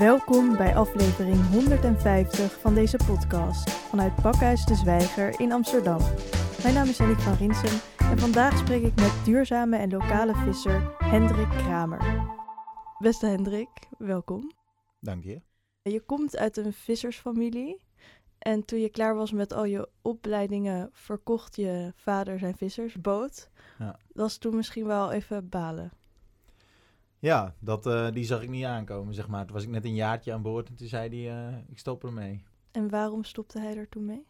Welkom bij aflevering 150 van deze podcast vanuit Pakhuis de Zwijger in Amsterdam. Mijn naam is Annick van Rinsen en vandaag spreek ik met duurzame en lokale visser Hendrik Kramer. Beste Hendrik, welkom. Dank je. Je komt uit een vissersfamilie en toen je klaar was met al je opleidingen verkocht je vader zijn vissersboot. Ja. Dat was toen misschien wel even balen. Ja, dat, eh, die zag ik niet aankomen, zeg maar. Toen was ik net een jaartje aan boord en toen zei hij, eh, ik stop ermee. En waarom stopte hij er toen mee?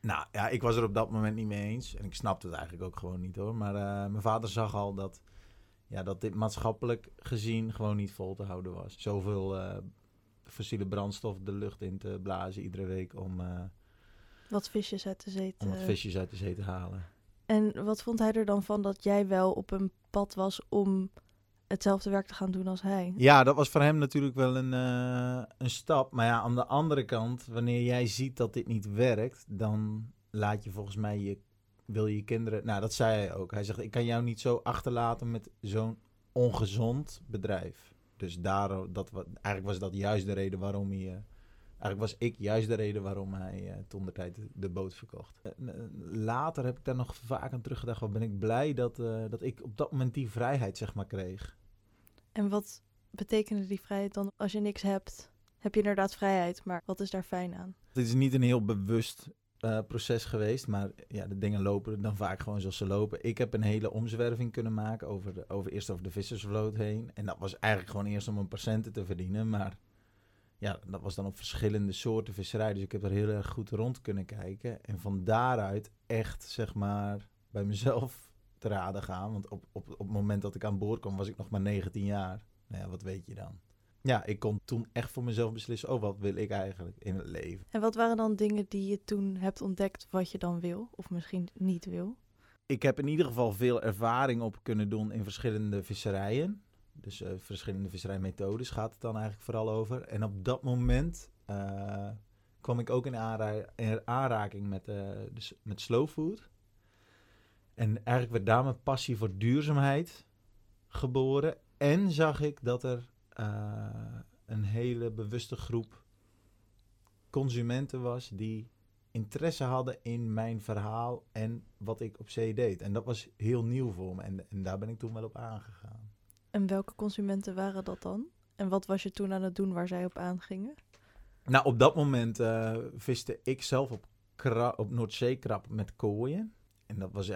Nou ja, ik was er op dat moment niet mee eens. En ik snapte het eigenlijk ook gewoon niet hoor. Maar eh, mijn vader zag al dat, ja, dat dit maatschappelijk gezien gewoon niet vol te houden was. Zoveel fossiele brandstof de lucht in te blazen iedere week om, Wat visjes uit de zee te... om wat visjes uit de zee te halen. En wat vond hij er dan van dat jij wel op een pad was om hetzelfde werk te gaan doen als hij? Ja, dat was voor hem natuurlijk wel een, eh, een stap. Maar ja, aan de andere kant, wanneer jij ziet dat dit niet werkt, dan laat je volgens mij je, wil je kinderen. Nou, dat zei hij ook. Hij zegt: Ik kan jou niet zo achterlaten met zo'n ongezond bedrijf. Dus daar, dat, eigenlijk was dat juist de reden waarom hij. eh, eigenlijk was ik juist de reden waarom hij eh toen de tijd de, boot verkocht. Eh, eh, later heb ik daar nog vaak aan teruggedacht. Wat ben ik blij dat, dat ik op dat moment die vrijheid zeg maar kreeg. En wat betekende die vrijheid dan als je niks hebt? Heb je inderdaad vrijheid, maar wat is daar fijn aan? Het is niet een heel bewust proces geweest, maar ja, de dingen lopen dan vaak gewoon zoals ze lopen. Ik heb een hele omzwerving kunnen maken over, de, over eerst over de vissersvloot heen. En dat was eigenlijk gewoon eerst om een patiënten te verdienen, maar ja, dat was dan op verschillende soorten visserij. Dus ik heb er heel erg goed rond kunnen kijken. En van daaruit echt, zeg maar, bij mezelf te raden gaan. Want op, op, op het moment dat ik aan boord kwam, was ik nog maar 19 jaar. Nou ja, wat weet je dan? Ja, ik kon toen echt voor mezelf beslissen, oh, wat wil ik eigenlijk in het leven? En wat waren dan dingen die je toen hebt ontdekt wat je dan wil? Of misschien niet wil? ik heb in ieder geval veel ervaring op kunnen doen in verschillende visserijen. Dus eh, verschillende visserijmethodes gaat het dan eigenlijk vooral over. En op dat moment eh, kwam ik ook in, aanra- in aanraking met, eh, dus met slow food. En eigenlijk werd daar mijn passie voor duurzaamheid geboren. En zag ik dat er een hele bewuste groep consumenten was die interesse hadden in mijn verhaal en wat ik op zee deed. En dat was heel nieuw voor me en, en daar ben ik toen wel op aangegaan. En welke consumenten waren dat dan? En wat was je toen aan het doen waar zij op aangingen? Nou, op dat moment eh, viste ik zelf op, op Noordzeekrab met kooien. En dat was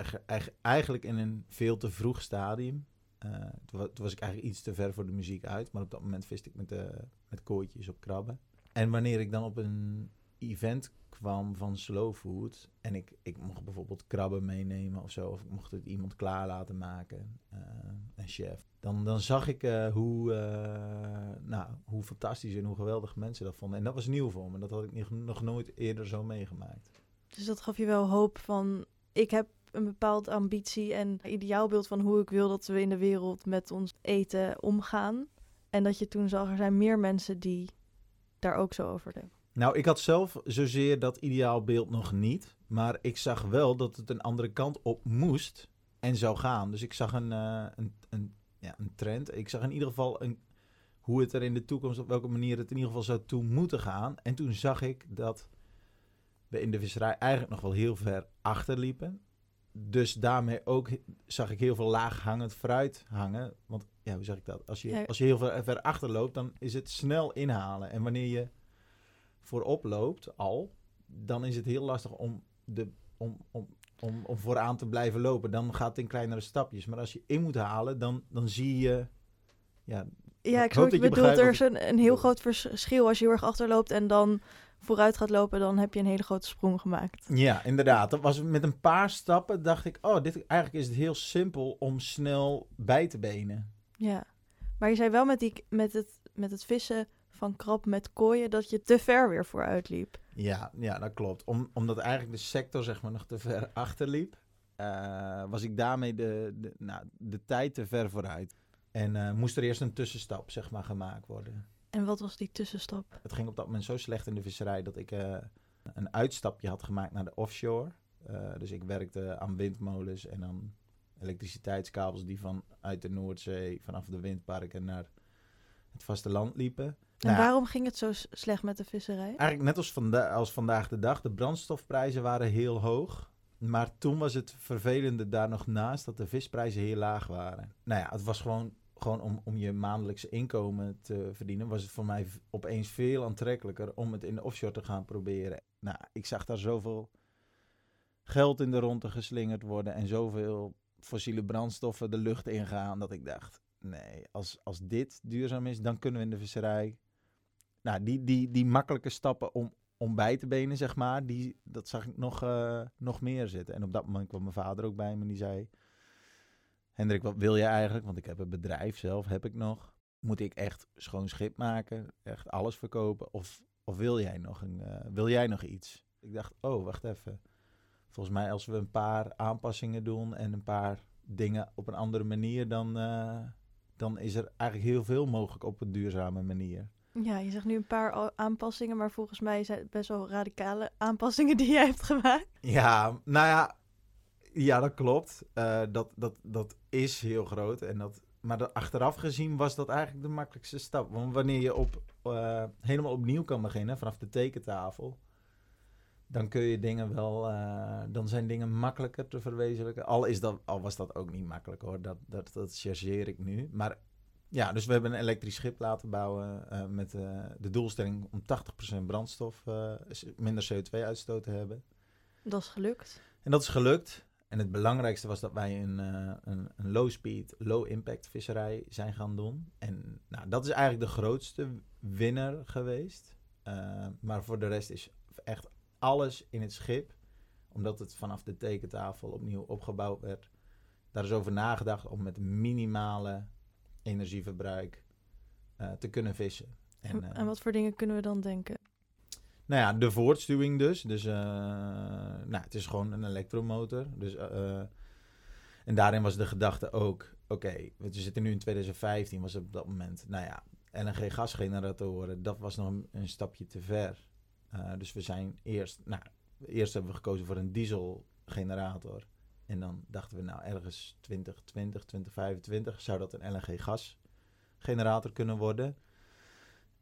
eigenlijk in een veel te vroeg stadium. Eh, toen, wa- toen was ik eigenlijk iets te ver voor de muziek uit. Maar op dat moment viste ik met, eh, met kooitjes op krabben. En wanneer ik dan op een event kwam van slow food... en ik, ik mocht bijvoorbeeld krabben meenemen of zo... of ik mocht het iemand klaar laten maken, een chef... dan, dan zag ik eh, hoe, eh, nou, hoe fantastisch en hoe geweldig mensen dat vonden. En dat was nieuw voor me. Dat had ik nog- nooit eerder zo meegemaakt. Dus dat gaf je wel hoop van, ik heb een bepaalde ambitie en ideaalbeeld van hoe ik wil dat we in de wereld met ons eten omgaan. En dat je toen zag, er zijn meer mensen die daar ook zo over denken. Nou, ik had zelf zozeer dat ideaalbeeld nog niet. Maar ik zag wel dat het een andere kant op moest en zou gaan. Dus ik zag een, eh, een, een, ja, een trend. Ik zag in ieder geval een, hoe het er in de toekomst, op welke manier het in ieder geval zou toe moeten gaan. En toen zag ik dat we in de visserij eigenlijk nog wel heel ver achterliepen. Dus daarmee ook zag ik heel veel laag hangend fruit hangen. Want ja, hoe zeg ik dat? Als je, als je heel ver, ver achterloopt, dan is het snel inhalen. En wanneer je voorop loopt al, dan is het heel lastig om, de, om, om, om, om vooraan te blijven lopen. Dan gaat het in kleinere stapjes. Maar als je in moet halen, dan, dan zie je... Ja, Ja, Ik hoop wat je dat je bedoelt. Er is een, een heel groot verschil. Als je heel erg achterloopt en dan vooruit gaat lopen, dan heb je een hele grote sprong gemaakt. ja, inderdaad. Dat was met een paar stappen dacht ik... Oh, dit, eigenlijk is het heel simpel om snel bij te benen. Ja. Maar je zei wel met, die, met, het, met het vissen van krab met kooien dat je te ver weer vooruit liep. Ja, ja dat klopt. Om, omdat eigenlijk de sector zeg maar, nog te ver achterliep, eh, was ik daarmee de, de, nou, de tijd te ver vooruit. En eh, moest er eerst een tussenstap zeg maar, gemaakt worden. En wat was die tussenstap? Het ging op dat moment zo slecht in de visserij dat ik eh, een uitstapje had gemaakt naar de offshore. Dus ik werkte aan windmolens en aan elektriciteitskabels die vanuit de Noordzee, vanaf de windparken naar het vasteland liepen. En Nou waarom ging het zo slecht met de visserij? Eigenlijk net als, vanda als vandaag de dag. De brandstofprijzen waren heel hoog. Maar toen was het vervelende daar nog naast dat de visprijzen heel laag waren. Nou ja, het was gewoon, gewoon om, om je maandelijkse inkomen te verdienen. Was het voor mij opeens veel aantrekkelijker om het in de offshore te gaan proberen. Nou, ik zag daar zoveel geld in de ronde geslingerd worden. En zoveel fossiele brandstoffen de lucht ingaan. Dat ik dacht, nee, als, als dit duurzaam is, dan kunnen we in de visserij nou, die, die, die makkelijke stappen om, om bij te benen, zeg maar, die, dat zag ik nog, eh, nog meer zitten. En op dat moment kwam mijn vader ook bij me en die zei... Hendrik, wat wil je eigenlijk? Want ik heb een bedrijf zelf, heb ik nog. Moet ik echt schoon schip maken? Echt alles verkopen? Of, of wil, jij nog een, eh, wil jij nog iets? Ik dacht, oh, wacht even. Volgens mij als we een paar aanpassingen doen en een paar dingen op een andere manier... dan, eh, dan is er eigenlijk heel veel mogelijk op een duurzame manier. Ja, je zegt nu een paar aanpassingen, maar volgens mij zijn het best wel radicale aanpassingen die jij hebt gemaakt. Ja, nou ja, ja dat klopt. Eh, dat, dat, dat is heel groot. En dat, maar dat, achteraf gezien was dat eigenlijk de makkelijkste stap. Want wanneer je op, eh, helemaal opnieuw kan beginnen, vanaf de tekentafel, dan kun je dingen wel, eh, dan zijn dingen makkelijker te verwezenlijken. Al, is dat, al was dat ook niet makkelijk hoor, dat, dat, dat chargeer ik nu. Maar ja, dus we hebben een elektrisch schip laten bouwen eh, met eh, de doelstelling om 80% brandstof, minder CO2-uitstoot te hebben. Dat is gelukt. En dat is gelukt. En het belangrijkste was dat wij een, een, een low-speed, low-impact visserij zijn gaan doen. En nou, dat is eigenlijk de grootste winner geweest. Maar voor de rest is echt alles in het schip, omdat het vanaf de tekentafel opnieuw opgebouwd werd. Daar is over nagedacht om met minimale energieverbruik eh, te kunnen vissen. En, eh, en wat voor dingen kunnen we dan denken? nou ja, de voortstuwing dus. Dus eh, nou, het is gewoon een elektromotor. Dus, eh, eh, en daarin was de gedachte ook, oké, we zitten nu in 2015, was het op dat moment, nou ja, LNG-gasgeneratoren, dat was nog een, een stapje te ver. Eh, dus we zijn eerst, nou, eerst hebben we gekozen voor een dieselgenerator. En dan dachten we, nou, ergens 2020, 2025 zou dat een LNG-gasgenerator kunnen worden.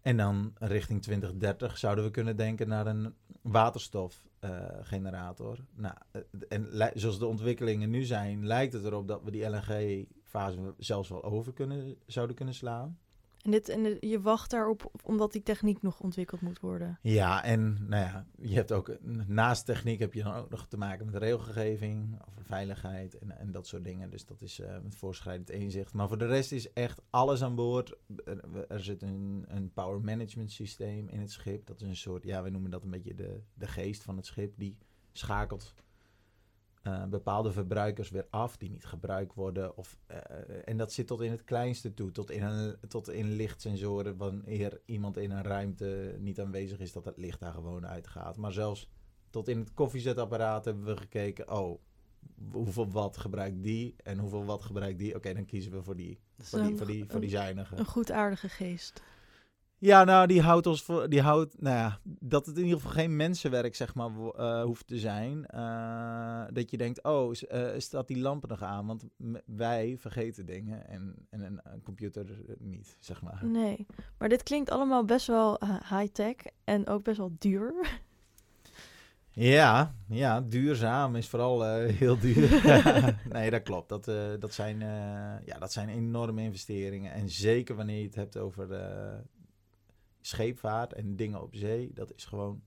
En dan richting 2030 zouden we kunnen denken naar een waterstofgenerator. nou, eh, en zoals de ontwikkelingen nu zijn, lijkt het erop dat we die LNG-fase zelfs wel over kunnen, zouden kunnen slaan. En, dit, en je wacht daarop omdat die techniek nog ontwikkeld moet worden. Ja, en nou ja, je hebt ook naast techniek heb je dan ook nog te maken met regelgeving over veiligheid en, en dat soort dingen. Dus dat is eh, met voorschrijdend inzicht. Maar voor de rest is echt alles aan boord. Er, er zit een, een power management systeem in het schip. Dat is een soort, ja, we noemen dat een beetje de, de geest van het schip. Die schakelt eh, bepaalde verbruikers weer af die niet gebruikt worden. Of, eh, en dat zit tot in het kleinste toe, tot in, een, tot in lichtsensoren. Wanneer iemand in een ruimte niet aanwezig is, dat het licht daar gewoon uitgaat. Maar zelfs tot in het koffiezetapparaat hebben we gekeken, oh, hoeveel watt gebruikt die en hoeveel watt gebruikt die. Oké, dan kiezen we voor die, Dat is voor die, voor die, voor die zuinige. Een goedaardige geest. Ja, nou, die houdt ons voor. Die houdt, nou ja, dat het in ieder geval geen mensenwerk, zeg maar, eh, hoeft te zijn. Eh, dat je denkt, oh, is, eh, staat die lampen nog aan? Want wij vergeten dingen en, en een, een computer niet, zeg maar. Nee, maar dit klinkt allemaal best wel high-tech en ook best wel duur. Ja, ja, duurzaam is vooral heel duur. nee, dat klopt. Dat, dat, zijn, ja, dat zijn enorme investeringen. En zeker wanneer je het hebt over scheepvaart en dingen op zee, dat is gewoon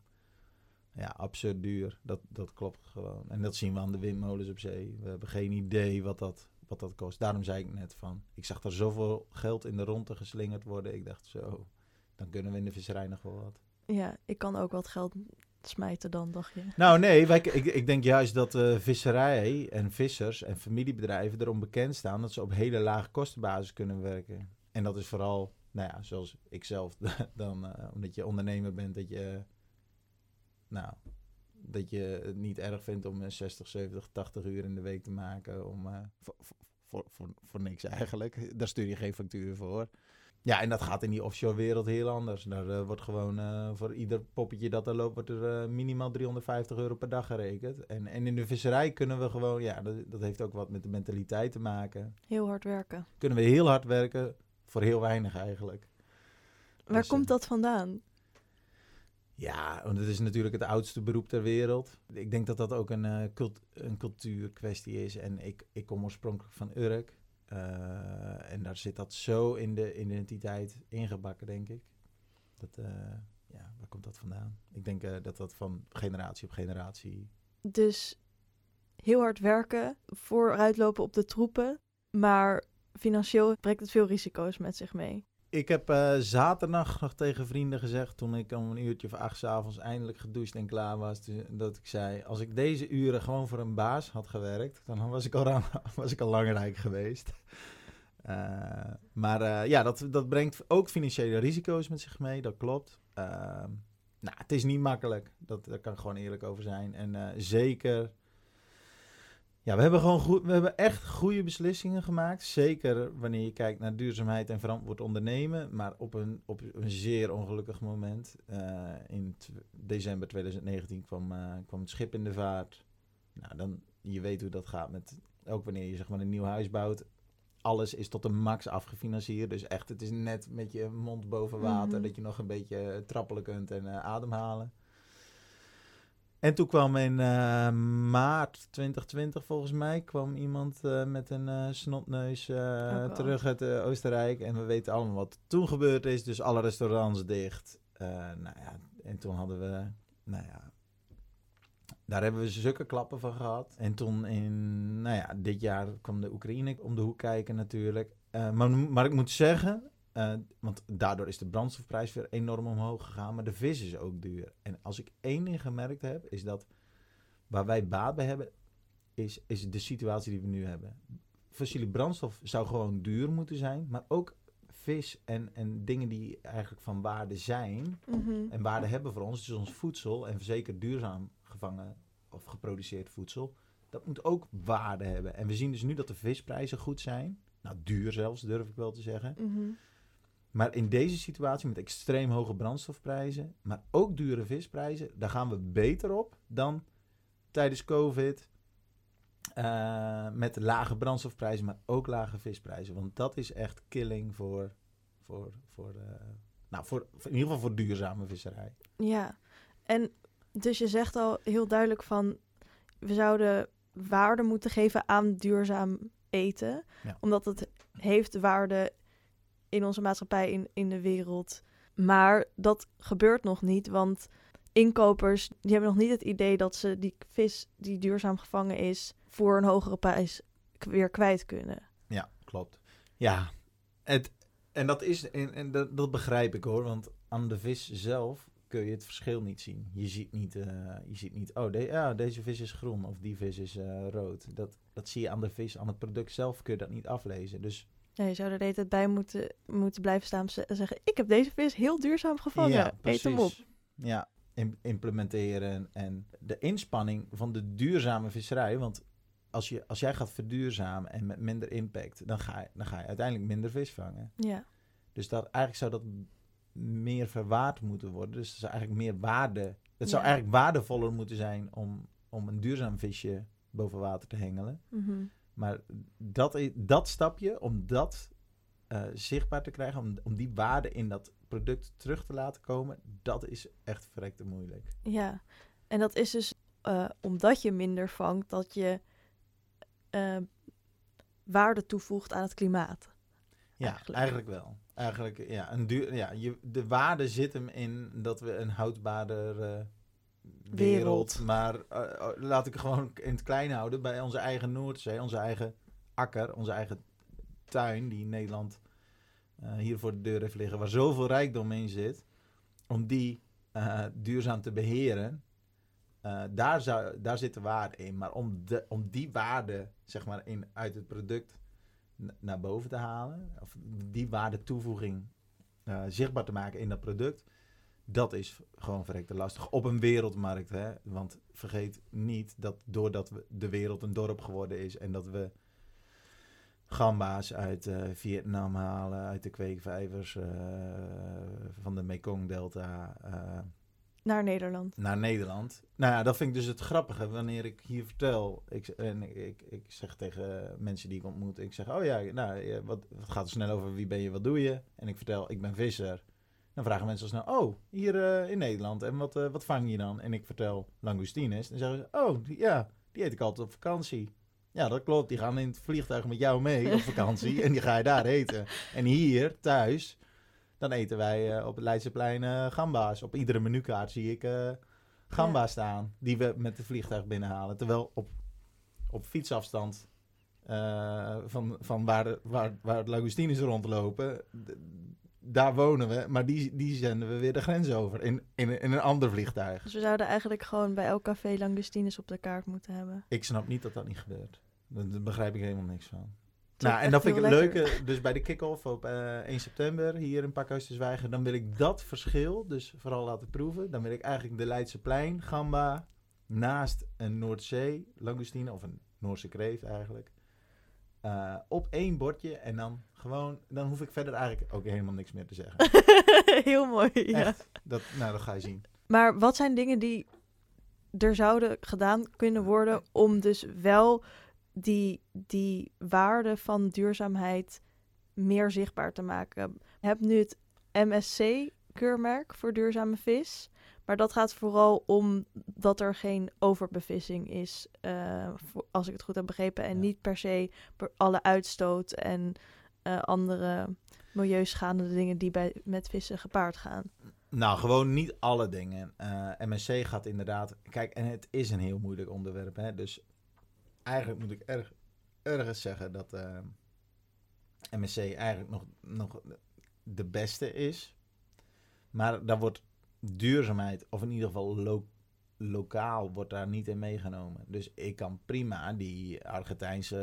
ja, absurd duur. Dat, dat klopt gewoon. En dat zien we aan de windmolens op zee. We hebben geen idee wat dat, wat dat kost. Daarom zei ik net van, ik zag er zoveel geld in de ronde geslingerd worden. Ik dacht zo, dan kunnen we in de visserij nog wel wat. Ja, ik kan ook wat geld smijten dan, dacht je. Nou nee, wij, ik, ik denk juist dat eh, visserij en vissers en familiebedrijven erom bekend staan dat ze op hele lage kostenbasis kunnen werken. En dat is vooral, nou ja, zoals ik zelf dan, eh, omdat je ondernemer bent, dat je, nou, dat je het niet erg vindt om eh, 60, 70, 80 uur in de week te maken om, eh, voor, voor, voor, voor niks eigenlijk. Daar stuur je geen factuur voor. Ja, en dat gaat in die offshore wereld heel anders. Daar eh, wordt gewoon voor ieder poppetje dat er loopt, wordt er minimaal 350 euro per dag gerekend. En, en in de visserij kunnen we gewoon, ja, dat, dat heeft ook wat met de mentaliteit te maken. Heel hard werken. Kunnen we heel hard werken voor heel weinig eigenlijk. Waar Dus, komt eh, dat vandaan? Ja, want het is natuurlijk het oudste beroep ter wereld. Ik denk dat dat ook een, eh, cult een cultuurkwestie is. En ik, ik kom oorspronkelijk van Urk. Eh, en daar zit dat zo in de identiteit ingebakken, denk ik. Dat, ja, waar komt dat vandaan? Ik denk dat dat van generatie op generatie... Dus heel hard werken, vooruitlopen op de troepen, maar financieel brengt het veel risico's met zich mee. Ik heb eh, zaterdag nog tegen vrienden gezegd, toen ik om een uurtje of acht 's avonds eindelijk gedoucht en klaar was, dat ik zei, als ik deze uren gewoon voor een baas had gewerkt, dan was ik al, was ik al rijk geweest. Eh, maar eh, ja, dat, dat brengt ook financiële risico's met zich mee, dat klopt. Nou, het is niet makkelijk, dat, daar kan ik gewoon eerlijk over zijn. En zeker, ja, we hebben gewoon goed, we hebben echt goede beslissingen gemaakt. Zeker wanneer je kijkt naar duurzaamheid en verantwoord ondernemen. Maar op een, op een zeer ongelukkig moment. Eh, in december 2019 kwam, eh, kwam het schip in de vaart. Nou, dan, je weet hoe dat gaat met, ook wanneer je zeg maar een nieuw huis bouwt. Alles is tot de max afgefinancierd. Dus echt, het is net met je mond boven water. Mhm. Dat je nog een beetje trappelen kunt en eh, ademhalen. En toen kwam in eh, maart 2020 volgens mij kwam iemand eh, met een eh, snotneus al. terug uit Oostenrijk. En we weten allemaal wat toen gebeurd is. Dus alle restaurants dicht. Nou ja, en toen hadden we, nou ja, daar hebben we zulke klappen van gehad. En toen in, nou ja, dit jaar kwam de Oekraïne om de hoek kijken natuurlijk. Maar, maar ik moet zeggen, eh, want daardoor is de brandstofprijs weer enorm omhoog gegaan. Maar de vis is ook duur. En als ik één ding gemerkt heb, is dat waar wij baat bij hebben, is, is de situatie die we nu hebben. Fossiele brandstof zou gewoon duur moeten zijn. Maar ook vis en, en dingen die eigenlijk van waarde zijn Mhm. en waarde hebben voor ons, dus ons voedsel en zeker duurzaam gevangen of geproduceerd voedsel, dat moet ook waarde hebben. En we zien dus nu dat de visprijzen goed zijn. Nou, duur zelfs, durf ik wel te zeggen. Mhm. Maar in deze situatie met extreem hoge brandstofprijzen, maar ook dure visprijzen, daar gaan we beter op dan tijdens COVID. eh, met lage brandstofprijzen, maar ook lage visprijzen. Want dat is echt killing voor, voor, voor, eh, nou, voor, voor- in ieder geval voor duurzame visserij. Ja, en dus je zegt al heel duidelijk van we zouden waarde moeten geven aan duurzaam eten, Ja. omdat het heeft waarde in onze maatschappij, in, in de wereld. Maar dat gebeurt nog niet, want inkopers die hebben nog niet het idee dat ze die vis die duurzaam gevangen is voor een hogere prijs weer kwijt kunnen. Ja, klopt. Ja, het, en, dat, is, en, en dat, dat begrijp ik hoor, want aan de vis zelf kun je het verschil niet zien. Je ziet niet, eh, je ziet niet oh, de, ja, deze vis is groen of die vis is eh, rood. Dat, dat zie je aan de vis, aan het product zelf kun je dat niet aflezen. Dus Ja, je zou er de hele tijd bij moeten, moeten blijven staan en zeggen... ik heb deze vis heel duurzaam gevangen, eet hem op. Ja, im- implementeren en de inspanning van de duurzame visserij. Want als, je, als jij gaat verduurzamen en met minder impact, dan ga, je, dan ga je uiteindelijk minder vis vangen. Ja, Dus dat, eigenlijk zou dat meer verwaard moeten worden. Dus het zou eigenlijk meer waarde. Het zou Ja. eigenlijk waardevoller moeten zijn om, om een duurzaam visje boven water te hengelen. mhm. Maar dat, dat stapje, om dat eh, zichtbaar te krijgen, om, om die waarde in dat product terug te laten komen, dat is echt verrekte moeilijk. Ja, en dat is dus eh, omdat je minder vangt, dat je eh, waarde toevoegt aan het klimaat. Ja, Eigenlijk. eigenlijk, wel. Eigenlijk, ja, een duur, ja je, de waarde zit hem in dat we een houdbaarder wereld, Wereld. maar eh, eh, laat ik het gewoon in het klein houden, bij onze eigen Noordzee, onze eigen akker, onze eigen tuin, die in Nederland eh, hier voor de deur heeft liggen, waar zoveel rijkdom in zit, om die eh, duurzaam te beheren, eh, daar, zou, daar zit de waarde in. Maar om, de, om die waarde, zeg maar, in, uit het product naar boven te halen, of die waarde toevoeging eh, zichtbaar te maken in dat product, dat is gewoon verrekte lastig. Op een wereldmarkt, hè. Want vergeet niet dat doordat we de wereld een dorp geworden is en dat we gamba's uit eh, Vietnam halen, uit de kweekvijvers eh, van de Mekong-delta eh, Naar Nederland. naar Nederland. Nou ja, dat vind ik dus het grappige. Wanneer ik hier vertel, ik, en ik, ik, zeg tegen mensen die ik ontmoet, ik zeg, oh ja, nou, wat, wat gaat er snel over wie ben je, wat doe je? En ik vertel, ik ben visser. Dan vragen mensen al snel, oh, hier eh, in Nederland. En wat, eh, wat vang je dan? En ik vertel langoustines. Dan zeggen ze, oh, die- ja, die eet ik altijd op vakantie. Ja, dat klopt. Die gaan in het vliegtuig met jou mee op vakantie. en die ga je daar eten. En hier, thuis, dan eten wij eh, op het Leidseplein gamba's. Op iedere menukaart zie ik gamba's staan. Die we met het vliegtuig binnenhalen. Terwijl op, op fietsafstand van, van waar, waar, waar het langoustines rondlopen... daar wonen we, maar die, die zenden we weer de grens over in, in, in een ander vliegtuig. Dus we zouden eigenlijk gewoon bij elk café langoustines op de kaart moeten hebben. Ik snap niet dat dat niet gebeurt. Daar begrijp ik helemaal niks van. Nou, en dan vind ik het leuke, dus bij de kick-off op eh 1 september hier in Pakhuis te Zwijgen, dan wil ik dat verschil dus vooral laten proeven. Dan wil ik eigenlijk de Leidse Plein, gamba, naast een Noordzee langoustine, of een Noorse kreeft eigenlijk, eh, op één bordje en dan gewoon, dan hoef ik verder eigenlijk ook helemaal niks meer te zeggen. heel mooi, ja. Echt, dat, nou dat ga je zien. Maar wat zijn dingen die er zouden gedaan kunnen worden om dus wel die, die waarde van duurzaamheid meer zichtbaar te maken? Je hebt nu het MSC-keurmerk voor duurzame vis. Maar dat gaat vooral om dat er geen overbevissing is, eh, voor- als ik het goed heb begrepen. En Ja. niet per se per alle uitstoot en eh, andere milieuschadende dingen die bij, met vissen gepaard gaan. Nou, gewoon niet alle dingen. Eh, MSC gaat inderdaad. Kijk, en het is een heel moeilijk onderwerp. Hè? Dus eigenlijk moet ik erg, ergens zeggen dat MSC eigenlijk nog, nog de beste is. Maar daar wordt duurzaamheid, of in ieder geval lo- lokaal, wordt daar niet in meegenomen. Dus ik kan prima die Argentijnse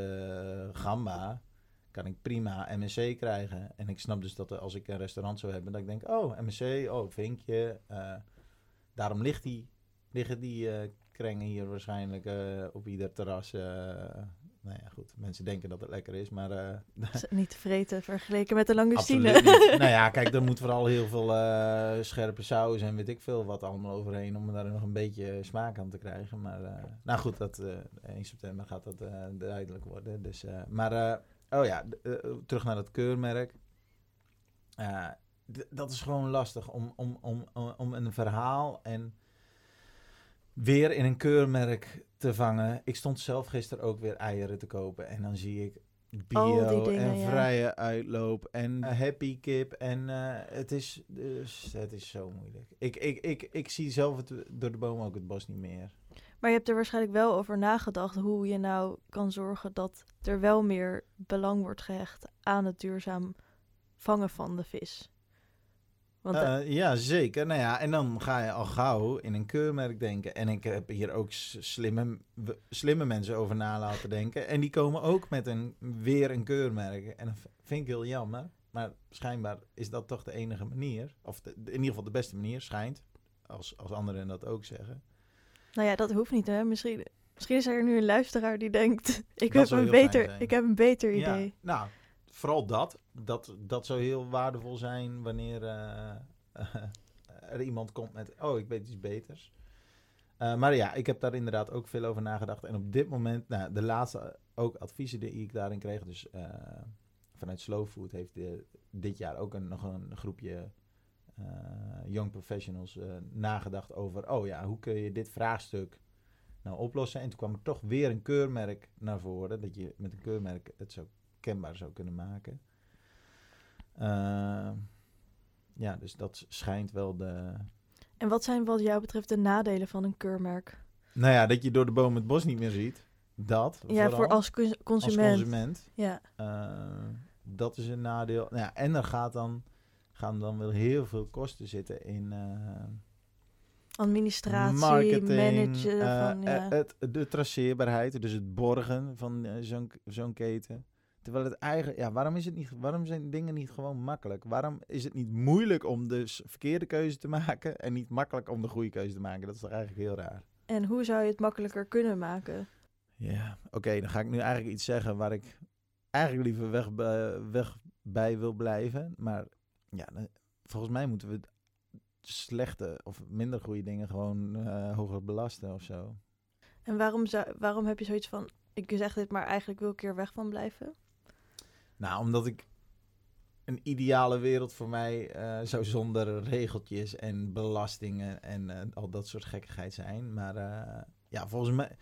eh, gamba kan ik prima MSC krijgen. En ik snap dus dat als ik een restaurant zou hebben, dat ik denk, oh, MSC, oh, vinkje. eh, daarom ligt die, liggen die eh, krengen hier waarschijnlijk op ieder terras. Eh, nou ja, goed, mensen denken dat het lekker is, maar... eh, is niet te vreten vergeleken met de langoustine. Nou ja, kijk, er moet vooral heel veel eh, scherpe saus en weet ik veel wat allemaal overheen om daar nog een beetje smaak aan te krijgen. Maar eh, nou goed, dat, eh 1 september gaat dat eh, duidelijk worden. Dus, eh, maar eh, oh ja, eh, terug naar dat keurmerk. Eh, dat is gewoon lastig om, om, om, om, om een verhaal en weer in een keurmerk te vangen. Ik stond zelf gisteren ook weer eieren te kopen en dan zie ik bio dingen, en ja. vrije uitloop en eh, happy kip en eh, het is dus het is zo moeilijk. Ik, ik, ik, ik zie zelf het door de boom ook het bos niet meer. Maar je hebt er waarschijnlijk wel over nagedacht hoe je nou kan zorgen dat er wel meer belang wordt gehecht aan het duurzaam vangen van de vis. Want eh, Eh, ja, zeker. Nou ja, en dan ga je al gauw in een keurmerk denken. En ik heb hier ook slimme, slimme mensen over na laten denken. En die komen ook met een, weer een keurmerk. En dat vind ik heel jammer. Maar schijnbaar is dat toch de enige manier. Of de- in ieder geval de beste manier, schijnt. Als, als anderen dat ook zeggen. nou ja, dat hoeft niet hè. Misschien, misschien is er nu een luisteraar die denkt, ik, Dat heb een, beter, ik heb een beter idee. Ja, nou, vooral dat. Dat, dat zou heel waardevol zijn wanneer eh, er iemand komt met... Oh, ik weet iets beters. Eh, maar ja, ik heb daar inderdaad ook veel over nagedacht. En op dit moment, nou, de laatste ook adviezen die ik daarin kreeg. Dus eh, vanuit Slow Food heeft de- dit jaar ook nog een groepje eh, young professionals eh, nagedacht over... Oh ja, hoe kun je dit vraagstuk nou oplossen? En toen kwam er toch weer een keurmerk naar voren. Dat je met een keurmerk het zo kenbaar zou kunnen maken. Eh, ja, dus dat schijnt wel de... En wat zijn wat jou betreft de nadelen van een keurmerk? Nou ja, dat je door de boom het bos niet meer ziet. Dat, Ja, voor als cons- als consument. consument. Ja. Eh, dat is een nadeel. Nou ja, en er gaat dan, gaan dan wel heel veel kosten zitten in... eh, Administratie, marketing, managen. eh, van, ja. eh, het, de traceerbaarheid, dus het borgen van eh, zo'n zo'n keten. Terwijl het eigen, ja, waarom, is het niet, waarom zijn dingen niet gewoon makkelijk? Waarom is het niet moeilijk om de s- verkeerde keuze te maken en niet makkelijk om de goede keuze te maken? Dat is toch eigenlijk heel raar. En hoe zou je het makkelijker kunnen maken? Ja, oké, dan ga ik nu eigenlijk iets zeggen waar ik eigenlijk liever weg, bij- weg bij wil blijven. Maar ja, volgens mij moeten we slechte of minder goede dingen gewoon eh, hoger belasten of zo. En waarom, zou, waarom heb je zoiets van, ik zeg dit, maar eigenlijk wil ik er weg van blijven? Nou, omdat ik. een ideale wereld voor mij uh, zou zonder regeltjes en belastingen en uh, al dat soort gekkigheid zijn. Maar uh, ja, volgens mij,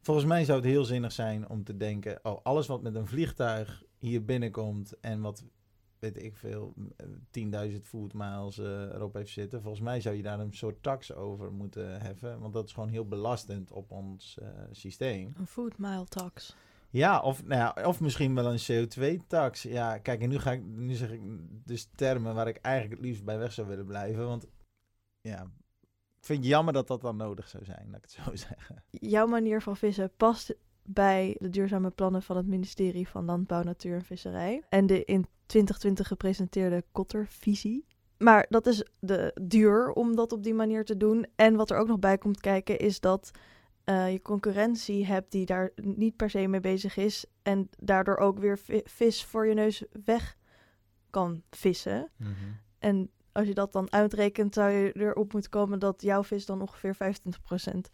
volgens mij zou het heel zinnig zijn om te denken: oh, alles wat met een vliegtuig hier binnenkomt en wat weet ik veel, 10.000 voetmiles erop heeft zitten. Volgens mij zou je daar een soort tax over moeten heffen. Want dat is gewoon heel belastend op ons systeem. Een footmile tax. Ja, of, nou of misschien wel een CO2-tax. Ja, kijk, en nu, ga ik, nu zeg ik dus termen waar ik eigenlijk het liefst bij weg zou willen blijven. Want ja, ik vind het jammer dat dat dan nodig zou zijn, laat ik het zo zeggen. Jouw manier van vissen past bij de duurzame plannen van het ministerie van Landbouw, Natuur en Visserij. En de in 2020 gepresenteerde Kottervisie. Maar dat is de duur om dat op die manier te doen. En wat er ook nog bij komt kijken is dat uh, je concurrentie hebt die daar niet per se mee bezig is. En daardoor ook weer vis voor je neus weg kan vissen. Mhm. En als je dat dan uitrekent, zou je erop moeten komen dat jouw vis dan ongeveer 25%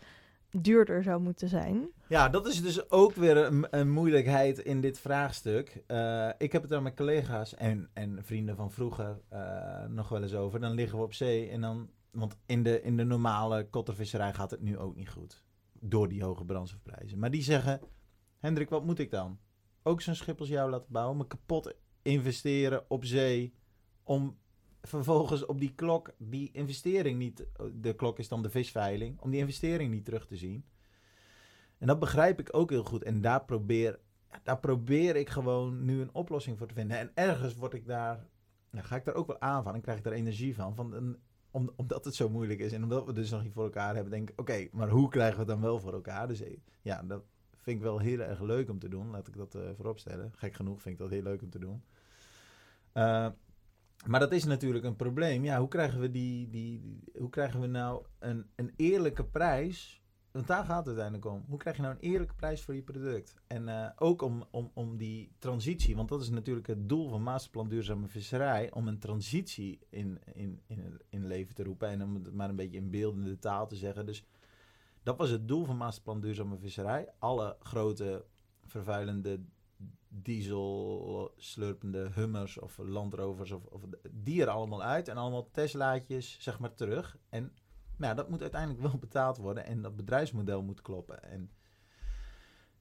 duurder zou moeten zijn. Ja, dat is dus ook weer een, een moeilijkheid in dit vraagstuk. Uh, ik heb het er met collega's en, en vrienden van vroeger uh, nog wel eens over. Dan liggen we op zee en dan. Want in de, in de normale kottervisserij gaat het nu ook niet goed door die hoge brandstofprijzen. Maar die zeggen, Hendrik, wat moet ik dan? Ook zo'n schip als jou laten bouwen, me kapot investeren op zee, om vervolgens op die klok die investering niet, de klok is dan de visveiling, om die investering niet terug te zien. En dat begrijp ik ook heel goed. En daar probeer, daar probeer ik gewoon nu een oplossing voor te vinden. En ergens word ik daar, nou, ga ik daar ook wel aan van en krijg ik daar energie van. Van een, om, omdat het zo moeilijk is en omdat we dus nog niet voor elkaar hebben, denk ik, oké, maar hoe krijgen we het dan wel voor elkaar? Dus eh, ja, dat vind ik wel heel erg leuk om te doen. Laat ik dat uh, voorop stellen. Gek genoeg vind ik dat heel leuk om te doen. Uh, maar dat is natuurlijk een probleem. Ja, hoe krijgen we, die, die, die, hoe krijgen we nou een, een eerlijke prijs want daar gaat het uiteindelijk om. Hoe krijg je nou een eerlijke prijs voor je product? En uh, ook om, om, om die transitie, want dat is natuurlijk het doel van Masterplan Duurzame Visserij, om een transitie in, in, in, in leven te roepen en om het maar een beetje in beeldende taal te zeggen. Dus dat was het doel van Masterplan Duurzame Visserij. Alle grote vervuilende diesel slurpende hummers of landrovers of, of die er allemaal uit en allemaal Teslaatjes zeg maar terug. En maar ja, dat moet uiteindelijk wel betaald worden en dat bedrijfsmodel moet kloppen. En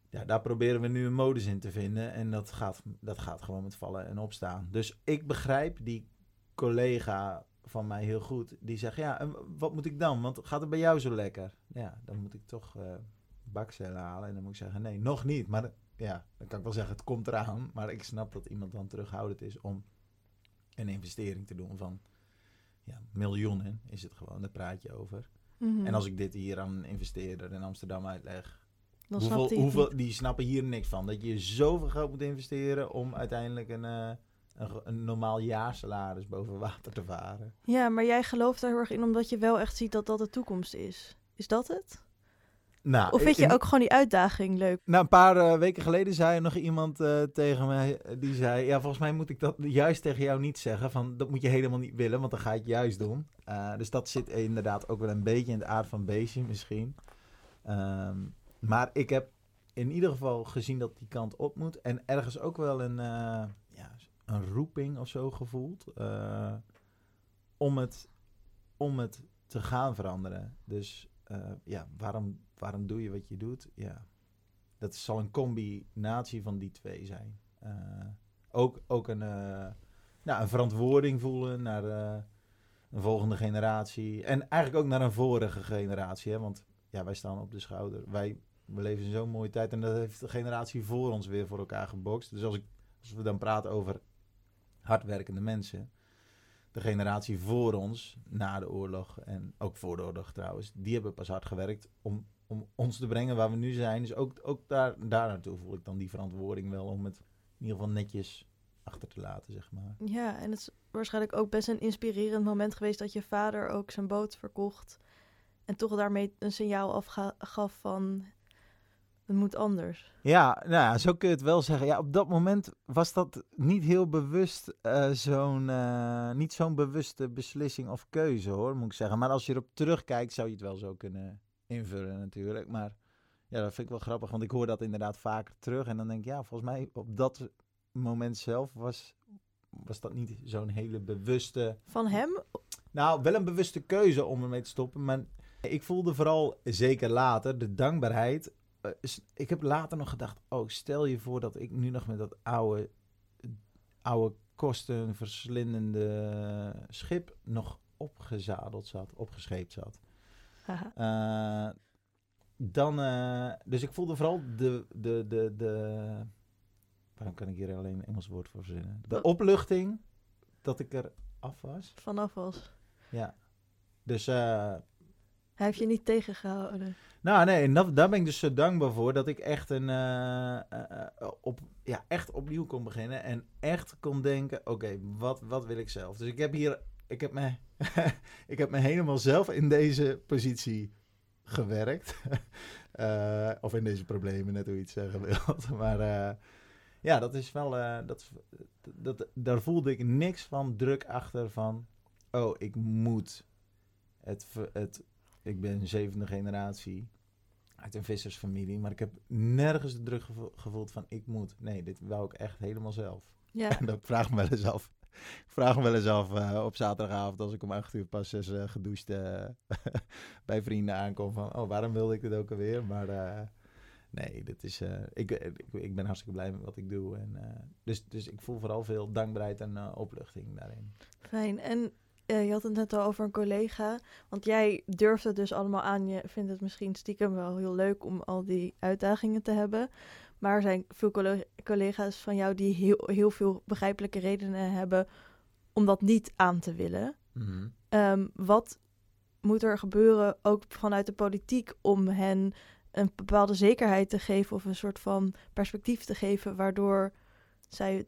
ja, daar proberen we nu een modus in te vinden en dat gaat, dat gaat gewoon met vallen en opstaan. Dus ik begrijp die collega van mij heel goed, die zegt, ja, en wat moet ik dan? Want gaat het bij jou zo lekker? Ja, dan moet ik toch uh, bakcellen halen en dan moet ik zeggen, nee, nog niet. Maar ja, dan kan ik wel zeggen, het komt eraan. Maar ik snap dat iemand dan terughoudend is om een investering te doen van ja, miljoenen is het gewoon, daar praat je over. Mhm. En als ik dit hier aan een investeerder in Amsterdam uitleg, Dan hoeveel, hoeveel, die snappen hier niks van. Dat je zoveel geld moet investeren om uiteindelijk een, eh, een, een normaal jaarsalaris boven water te varen. Ja, maar jij gelooft daar heel erg in omdat je wel echt ziet dat dat de toekomst is. Is dat het? Nou, Of vind je in- ook gewoon die uitdaging leuk? Nou, een paar eh, weken geleden zei er nog iemand eh, tegen mij, die zei, ja, volgens mij moet ik dat juist tegen jou niet zeggen, van dat moet je helemaal niet willen, want dan ga je het juist doen. Eh, dus dat zit inderdaad ook wel een beetje in het aard van beestje misschien. Ehm, maar ik heb in ieder geval gezien dat die kant op moet en ergens ook wel een, ja, een roeping of zo gevoeld om, het, om het te gaan veranderen. Dus ja, waarom, waarom doe je wat je doet? Ja, dat zal een combinatie van die twee zijn. Eh, ook, ook een, eh, nou, een verantwoording voelen naar eh, een volgende generatie. En eigenlijk ook naar een vorige generatie. Hè? Want ja, wij staan op de schouder. Wij we leven zo'n mooie tijd. En dat heeft de generatie voor ons weer voor elkaar gebokst. Dus als, ik, als we dan praten over hardwerkende mensen. De generatie voor ons, na de oorlog en ook voor de oorlog trouwens, die hebben pas hard gewerkt om, om ons te brengen waar we nu zijn. Dus ook, ook daar, daar naartoe voel ik dan die verantwoording wel om het in ieder geval netjes achter te laten, zeg maar. Ja, en het is waarschijnlijk ook best een inspirerend moment geweest dat je vader ook zijn boot verkocht. En toch daarmee een signaal afgaf van het moet anders. Ja, nou ja, zo kun je het wel zeggen. Ja, op dat moment was dat niet heel bewust eh, zo'n, eh, niet zo'n bewuste beslissing of keuze hoor, moet ik zeggen. Maar als je erop terugkijkt, zou je het wel zo kunnen invullen natuurlijk. Maar ja, dat vind ik wel grappig, want ik hoor dat inderdaad vaker terug. En dan denk ik, ja, volgens mij op dat moment zelf was, was dat niet zo'n hele bewuste... Van hem? Nou, wel een bewuste keuze om ermee te stoppen. Maar ik voelde vooral, zeker later, de dankbaarheid. Eh, ik heb later nog gedacht, oh, stel je voor dat ik nu nog met dat oude, oude kostenverslindende schip nog opgezadeld zat, opgescheept zat. Eh, dan, eh, dus ik voelde vooral de, de, de, de, waarom kan ik hier alleen een Engels woord voor verzinnen? De opluchting dat ik er af was. Vanaf was. Ja. Dus, eh, Hij heeft je niet tegengehouden. nou nee, en dat, daar ben ik dus zo dankbaar voor dat ik echt, een, op, ja, echt opnieuw kon beginnen en echt kon denken, oké, wat, wat wil ik zelf? Dus ik heb hier, ik heb me, ik heb me helemaal zelf in deze positie gewerkt. Eh, of in deze problemen, net hoe je het zeggen wilt. Maar eh, ja, dat is wel, eh, dat, dat, daar voelde ik niks van druk achter van, oh, ik moet het, het ik ben zevende generatie uit een vissersfamilie, maar ik heb nergens de druk gevo- gevoeld van ik moet. Nee, dit wou ik echt helemaal zelf. Ja. En dat vraag me wel eens af. Ik vraag me wel eens af eh, op zaterdagavond als ik om acht uur pas eens eh, gedoucht eh, bij vrienden aankom van oh, waarom wilde ik dit ook alweer? Maar nee, dit is, ik, ik, ik ben hartstikke blij met wat ik doe. En, dus, dus ik voel vooral veel dankbaarheid en opluchting daarin. Fijn. En je had het net al over een collega. Want jij durft het dus allemaal aan. Je vindt het misschien stiekem wel heel leuk om al die uitdagingen te hebben. Maar er zijn veel colle- collega's van jou die heel, heel veel begrijpelijke redenen hebben om dat niet aan te willen. Ehm, wat moet er gebeuren, ook vanuit de politiek, om hen een bepaalde zekerheid te geven of een soort van perspectief te geven, waardoor zij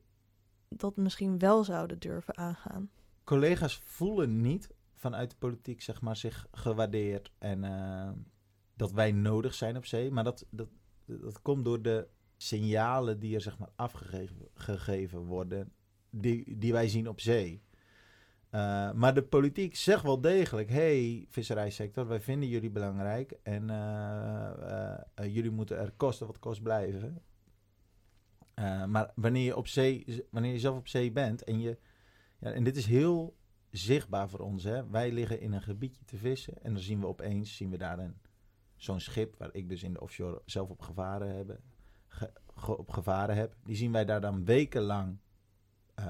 dat misschien wel zouden durven aangaan? collega's voelen niet vanuit de politiek zeg maar, zich gewaardeerd en eh, dat wij nodig zijn op zee. Maar dat, dat, dat komt door de signalen die er zeg maar, afgegeven gegeven worden, die, die wij zien op zee. Eh, maar de politiek zegt wel degelijk: hey, visserijsector, wij vinden jullie belangrijk en eh, eh, jullie moeten er kosten wat kost blijven. Maar wanneer je, op zee, wanneer je zelf op zee bent en je ja, en dit is heel zichtbaar voor ons. Hè? Wij liggen in een gebiedje te vissen en dan zien we opeens zien we daar een, zo'n schip waar ik dus in de offshore zelf op gevaren, heb, ge- ge- op gevaren heb. Die zien wij daar dan wekenlang eh,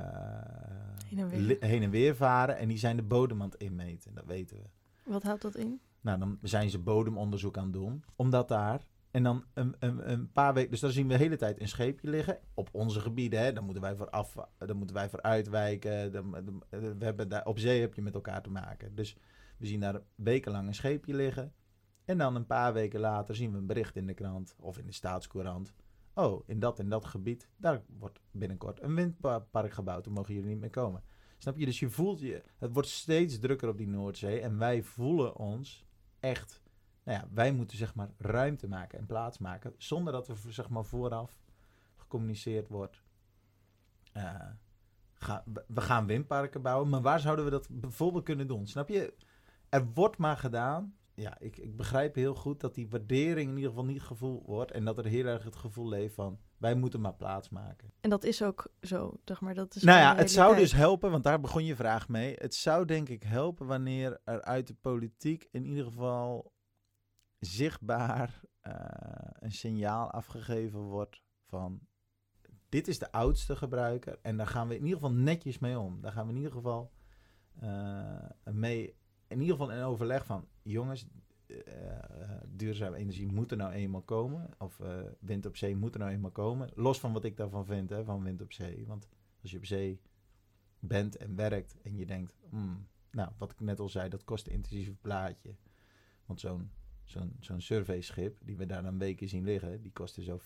Heen en weer. li- heen en weer varen en die zijn de bodem aan het inmeten. Dat weten we. Wat houdt dat in? Nou, dan zijn ze bodemonderzoek aan het doen. Omdat daar. En dan een, een, een paar weken. Dus dan zien we de hele tijd een scheepje liggen. Op onze gebieden. Hè. Dan moeten wij voor af. Dan moeten wij voor uitwijken. Dan, dan- we hebben daar, op zee heb je met elkaar te maken. Dus we zien daar wekenlang een scheepje liggen. En dan een paar weken later zien we een bericht in de krant. Of in de staatscourant. Oh, in dat en dat gebied. Daar wordt binnenkort een windpark gebouwd. Daar mogen jullie niet meer komen. Snap je? Dus je voelt je. Het wordt steeds drukker op die Noordzee. En wij voelen ons echt. Nou ja, wij moeten zeg maar ruimte maken en plaats maken. Zonder dat er zeg maar vooraf gecommuniceerd wordt. eh, ga, we gaan windparken bouwen. Maar waar zouden we dat bijvoorbeeld kunnen doen? Snap je? Er wordt maar gedaan. Ja, ik, ik begrijp heel goed dat die waardering in ieder geval niet gevoeld wordt. En dat er heel erg het gevoel leeft van wij moeten maar plaats maken. En dat is ook zo, zeg maar. Dat is Nou ja, het zou dus helpen, want daar begon je vraag mee. Het zou denk ik helpen wanneer er uit de politiek in ieder geval zichtbaar eh, een signaal afgegeven wordt van dit is de oudste gebruiker en daar gaan we in ieder geval netjes mee om. Daar gaan we in ieder geval eh, mee, in ieder geval in overleg van jongens, eh, eh, duurzame energie moet er nou eenmaal komen. Of eh, wind op zee moet er nou eenmaal komen. Los van wat ik daarvan vind, hè, van wind op zee. Want als je op zee bent en werkt en je denkt, hmm, nou, wat ik net al zei, dat kost een intensief plaatje. Want zo'n zo'n zo'n surveyschip, die we daar dan weken zien liggen, die kostte zo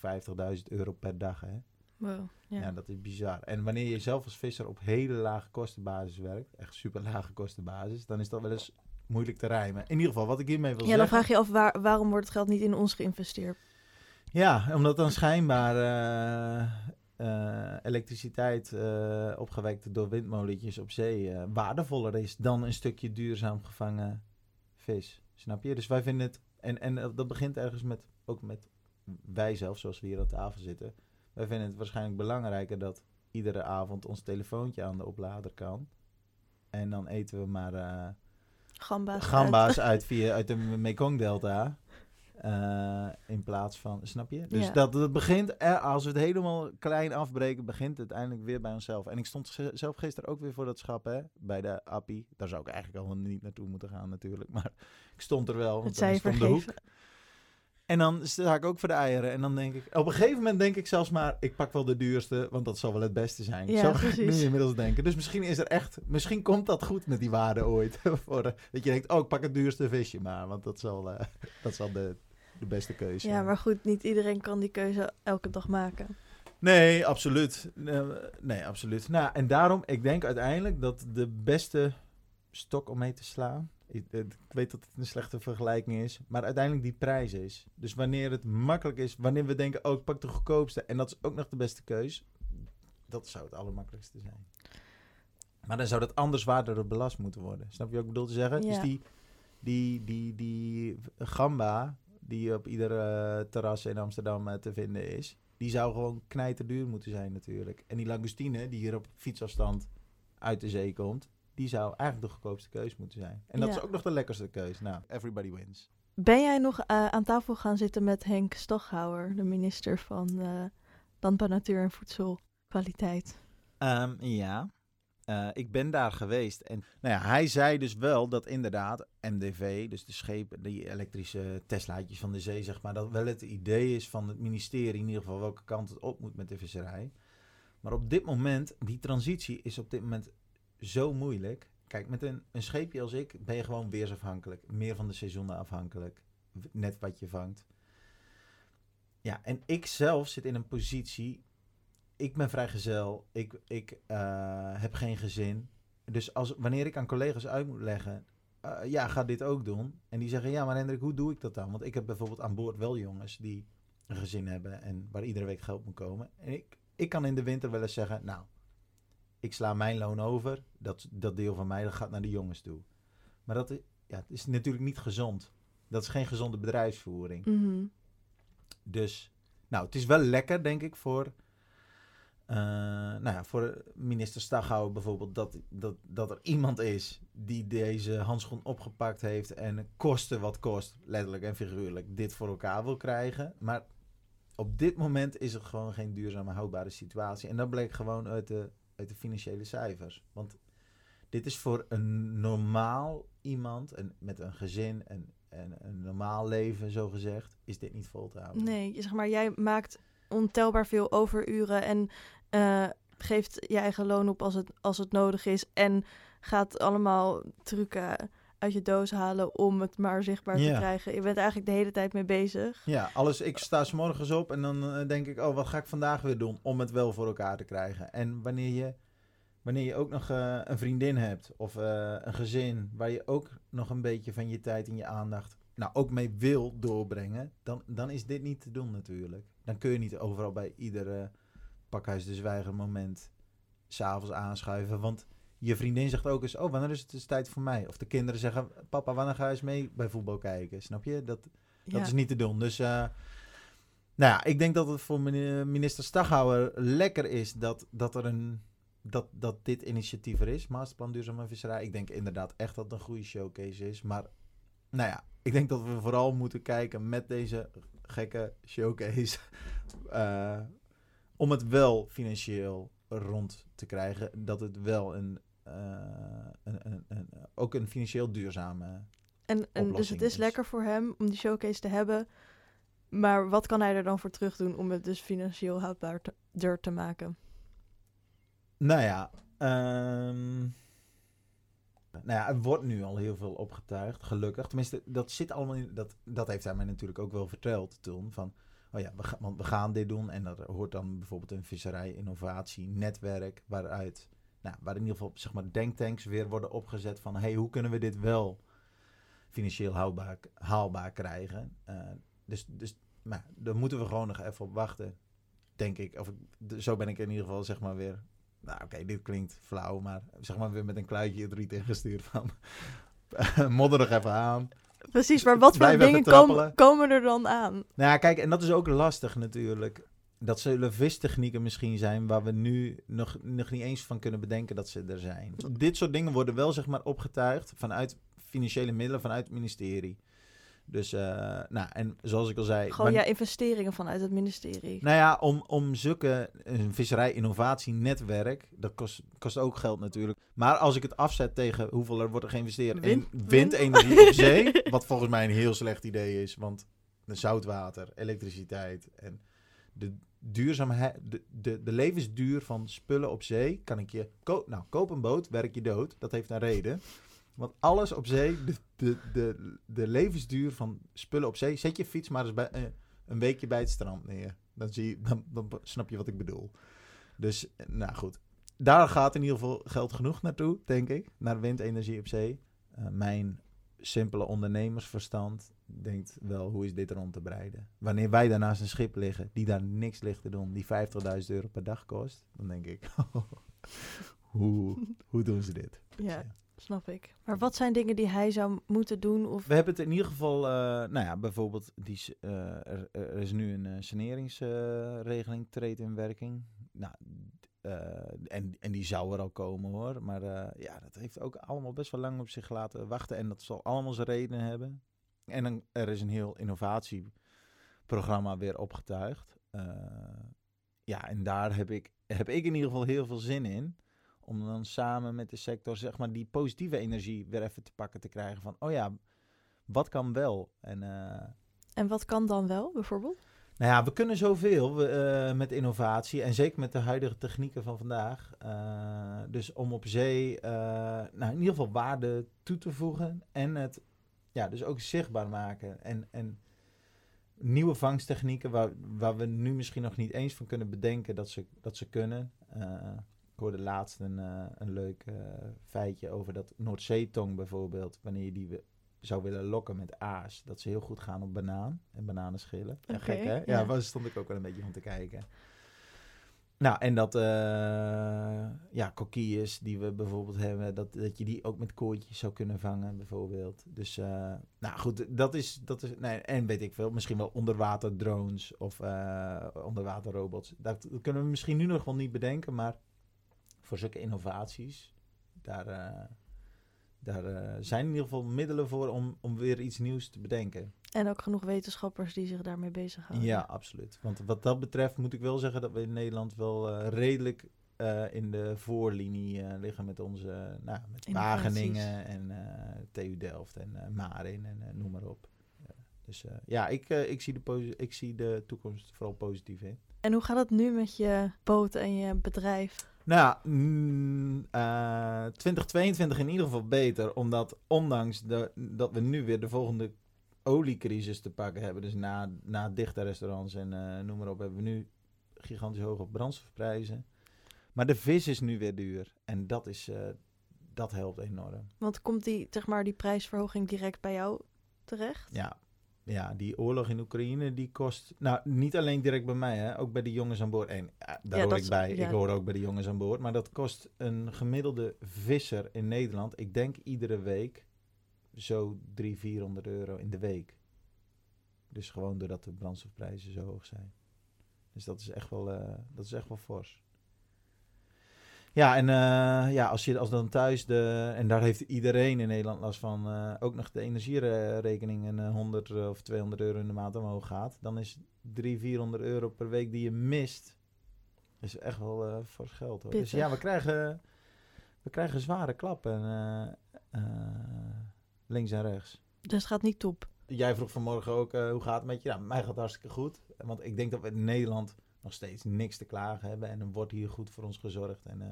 50.000 euro per dag. Hè? Wow, Ja. ja. dat is bizar. En wanneer je zelf als visser op hele lage kostenbasis werkt, echt super lage kostenbasis, dan is dat wel eens moeilijk te rijmen. In ieder geval, wat ik hiermee wil Ja, dan zeggen... vraag je af waar, waarom wordt het geld niet in ons geïnvesteerd? Ja, omdat dan schijnbaar eh, eh, elektriciteit eh, opgewekt door windmolentjes op zee waardevoller is dan een stukje duurzaam gevangen vis. Snap je? Dus wij vinden het, en, en dat begint ergens met, ook met wij zelf, zoals we hier aan tafel zitten. Wij vinden het waarschijnlijk belangrijker dat iedere avond ons telefoontje aan de oplader kan. En dan eten we maar Gamba's. gamba's uit, via, uit de Mekong-delta. Eh, in plaats van, snap je? Dus Ja. dat, dat begint, als we het helemaal klein afbreken, begint het uiteindelijk weer bij onszelf. En ik stond zelf gisteren ook weer voor dat schap, hè, bij de Appie. Daar zou ik eigenlijk al niet naartoe moeten gaan natuurlijk, maar ik stond er wel. Want het om de hoek. En dan sta ik ook voor de eieren. En dan denk ik, op een gegeven moment denk ik zelfs maar, ik pak wel de duurste, want dat zal wel het beste zijn. Ja, Zo ga ik nu inmiddels denken. Dus misschien is er echt, misschien komt dat goed met die waarde ooit. voor, eh, dat je denkt, oh, ik pak het duurste visje maar, want dat zal, eh, dat zal de, de beste keuze Ja, maar goed, niet iedereen kan die keuze elke dag maken. Nee, absoluut. Eh, nee, absoluut. Nou, en daarom, ik denk uiteindelijk dat de beste stok om mee te slaan. Ik, eh, ik weet dat het een slechte vergelijking is, maar uiteindelijk die prijs is. Dus wanneer het makkelijk is, wanneer we denken, oh, ik pak de goedkoopste en dat is ook nog de beste keus, dat zou het allermakkelijkste zijn. Maar dan zou dat anders zwaarder belast moeten worden. Snap je wat ik bedoel te zeggen? Dus Ja. die, die, die, die gamba die op ieder eh, terras in Amsterdam eh, te vinden is, die zou gewoon knijterduur moeten zijn natuurlijk. En die langoustine die hier op fietsafstand uit de zee komt, die zou eigenlijk de goedkoopste keus moeten zijn. En dat Ja. is ook nog de lekkerste keus. Nou, everybody wins. Ben jij nog eh, aan tafel gaan zitten met Henk Staghouwer, de minister van eh Landbouw, Natuur en Voedselkwaliteit? Ehm, ja, Eh, ik ben daar geweest. En nou ja, hij zei dus wel dat inderdaad MDV, dus de schepen, die elektrische Teslaatjes van de zee, zeg maar, dat wel het idee is van het ministerie, in ieder geval welke kant het op moet met de visserij. Maar op dit moment, die transitie is op dit moment zo moeilijk. Kijk, met een, een scheepje als ik ben je gewoon weersafhankelijk. Meer van de seizoenen afhankelijk. Net wat je vangt. Ja, en ik zelf zit in een positie. Ik ben vrijgezel. Ik, ik eh, heb geen gezin. Dus als, wanneer ik aan collega's uit moet leggen. eh, ja, ga dit ook doen. En die zeggen: Ja, maar Hendrik, hoe doe ik dat dan? Want ik heb bijvoorbeeld aan boord wel jongens die een gezin hebben. En waar iedere week geld moet komen. En ik, ik kan in de winter wel eens zeggen: Nou, ik sla mijn loon over. Dat, dat deel van mij dat gaat naar de jongens toe. Maar dat is, ja, het is natuurlijk niet gezond. Dat is geen gezonde bedrijfsvoering. Mhm. Dus, nou, het is wel lekker, denk ik, voor, eh, nou ja, voor minister Staghouwer bijvoorbeeld, dat, dat, dat er iemand is die deze handschoen opgepakt heeft en koste wat kost, letterlijk en figuurlijk, dit voor elkaar wil krijgen. Maar op dit moment is het gewoon geen duurzame, houdbare situatie. En dat bleek gewoon uit de, de financiële cijfers. Want dit is voor een normaal iemand en met een gezin en, en een normaal leven, zo gezegd, is dit niet vol te houden. Nee, zeg maar, jij maakt ontelbaar veel overuren en eh, geeft je eigen loon op als het, als het nodig is. En gaat allemaal trucken uit je doos halen om het maar zichtbaar te Ja. krijgen. Je bent eigenlijk de hele tijd mee bezig. Ja, alles. Ik sta 's morgens op en dan eh, denk ik, oh, wat ga ik vandaag weer doen om het wel voor elkaar te krijgen. En wanneer je, wanneer je ook nog eh, een vriendin hebt of eh, een gezin waar je ook nog een beetje van je tijd en je aandacht, nou, ook mee wil doorbrengen, dan, dan is dit niet te doen natuurlijk. Dan kun je niet overal bij iedere pakhuis de zwijger moment s'avonds aanschuiven, want je vriendin zegt ook eens, oh, wanneer is het dus tijd voor mij? Of de kinderen zeggen, papa, wanneer ga je eens mee bij voetbal kijken? Snap je? Dat, dat Ja. is niet te doen. Dus eh, nou ja, ik denk dat het voor mini- minister Staghouwer lekker is dat, dat, er een, dat, dat dit initiatief er is. Masterplan Duurzame Visserij. Ik denk inderdaad echt dat het een goede showcase is. Maar nou ja, ik denk dat we vooral moeten kijken met deze gekke showcase. eh, om het wel financieel rond te krijgen. Dat het wel een, een, een, een, ook een financieel duurzame En, en dus het is is. lekker voor hem om die showcase te hebben. Maar wat kan hij er dan voor terug doen om het dus financieel houdbaar te, te maken? Nou ja, ehm, nou ja, er wordt nu al heel veel opgetuigd, gelukkig. Tenminste, dat zit allemaal in. Dat, dat heeft hij mij natuurlijk ook wel verteld toen. Van, oh ja, we, want we gaan dit doen. En dat hoort dan bijvoorbeeld een visserij-innovatie-netwerk. Waaruit, nou, waar in ieder geval zeg maar, denktanks weer worden opgezet van: hey, hoe kunnen we dit wel financieel houdbaar, haalbaar krijgen? Eh, dus, dus nou, daar moeten we gewoon nog even op wachten. Denk ik. Of ik, zo ben ik in ieder geval zeg maar weer nou, oké, dit klinkt flauw, maar zeg maar weer met een kluitje het riet ingestuurd van. modder nog even aan. Precies, maar wat voor dingen komen, komen er dan aan? Nou ja, kijk, en dat is ook lastig natuurlijk. Dat zullen vistechnieken misschien zijn waar we nu nog, nog niet eens van kunnen bedenken dat ze er zijn. Dit soort dingen worden wel zeg maar opgetuigd vanuit financiële middelen, vanuit het ministerie. Dus, uh, nou, en zoals ik al zei... Gewoon ja, investeringen vanuit het ministerie. Nou ja, om, om zulke een visserij-innovatienetwerk, dat kost, kost ook geld natuurlijk. Maar als ik het afzet tegen hoeveel er wordt er geïnvesteerd Wind- in windenergie op zee, wat volgens mij een heel slecht idee is, want de zoutwater, elektriciteit en de duurzaamheid, de, de, de levensduur van spullen op zee, kan ik je... Ko nou, koop een boot, werk je dood. Dat heeft een reden. Want alles op zee, de, de, de, de levensduur van spullen op zee, zet je fiets maar eens bij, eh, een weekje bij het strand neer. Dan, zie dan, dan snap je wat ik bedoel. Dus, eh, nou goed. Daar gaat in ieder geval geld genoeg naartoe, denk ik. Naar windenergie op zee. Uh, mijn simpele ondernemersverstand denkt wel, hoe is dit rond te breiden? Wanneer wij daarnaast een schip liggen, die daar niks ligt te doen, die 50.000 euro per dag kost, dan denk ik, hoe, hoe doen ze dit? Ja, snap ik. Maar wat zijn dingen die hij zou moeten doen? Of... We hebben het in ieder geval, uh, nou ja, bijvoorbeeld, die, uh, er, er, is nu een uh, saneringsregeling treedt in werking. Nou, en, en die zou er al komen hoor. Maar ja, dat heeft ook allemaal best wel lang op zich laten wachten. En dat zal allemaal zijn redenen hebben. En er is een heel innovatieprogramma weer opgetuigd. Uh, ja, en daar heb ik, heb ik in ieder geval heel veel zin in. Om dan samen met de sector, zeg maar, die positieve energie weer even te pakken te krijgen. Van, oh ja, wat kan wel? En, uh, en wat kan dan wel, bijvoorbeeld? Nou ja, we kunnen zoveel we, uh, met innovatie. En zeker met de huidige technieken van vandaag. dus om op zee, nou, in ieder geval waarde toe te voegen. En het ja, dus ook zichtbaar maken. En, en nieuwe vangsttechnieken waar, waar we nu misschien nog niet eens van kunnen bedenken dat ze, dat ze kunnen. Uh, ik hoorde laatst een, uh, een leuk uh, feitje over dat Noordzeetong bijvoorbeeld, wanneer je die zou willen lokken met aas, dat ze heel goed gaan op banaan en bananenschillen. Ja, gek hè? Ja, ja. daar stond ik ook wel een beetje van te kijken. Nou, en dat, uh, ja, kokkies die we bijvoorbeeld hebben, dat, dat je die ook met koortjes zou kunnen vangen, bijvoorbeeld. Dus, uh, nou goed, dat is, dat is, nee, en weet ik veel, misschien wel onderwater drones of uh, onderwater robots. Dat kunnen we misschien nu nog wel niet bedenken, maar voor zulke innovaties, daar, daar zijn in ieder geval middelen voor om, om weer iets nieuws te bedenken. En ook genoeg wetenschappers die zich daarmee bezighouden. Ja, absoluut. Want wat dat betreft moet ik wel zeggen dat we in Nederland wel uh, redelijk uh, in de voorlinie liggen met onze nou, met Wageningen en TU Delft en Marin en noem maar op. dus ja, ik, ik, zie de ik zie de toekomst vooral positief in. En hoe gaat het nu met je boot en je bedrijf? Nou, mm, 2022 in ieder geval beter, omdat ondanks de, dat we nu weer de volgende oliecrisis te pakken hebben. Dus na, na dichte restaurants en uh, noem maar op, hebben we nu gigantisch hoge brandstofprijzen. Maar de vis is nu weer duur. En dat, is, uh, dat helpt enorm. Want komt die, zeg maar, die prijsverhoging direct bij jou terecht? Ja. Ja, die oorlog in Oekraïne, die kost... Nou, niet alleen direct bij mij, hè. Ook bij de jongens aan boord. En ja, daar ja, hoor ik bij. Ja. Ik hoor ook bij de jongens aan boord. Maar dat kost een gemiddelde visser in Nederland... Ik denk iedere week zo 300, 400 euro in de week. Dus gewoon doordat de brandstofprijzen zo hoog zijn. Dus dat is echt wel, uh, dat is echt wel fors. Ja, en uh, ja, als je als dan thuis de. En daar heeft iedereen in Nederland last van. Uh, ook nog de energierekening een 100 of 200 euro in de maand omhoog gaat. Dan is 300, 400 euro per week die je mist. Is echt wel fors geld hoor. Dus ja, we krijgen. We krijgen zware klappen. links en rechts. Dus het gaat niet top. Jij vroeg vanmorgen ook, hoe gaat het met je? Ja, mij gaat hartstikke goed. Want ik denk dat we in Nederland nog steeds niks te klagen hebben. En er wordt hier goed voor ons gezorgd. En, uh,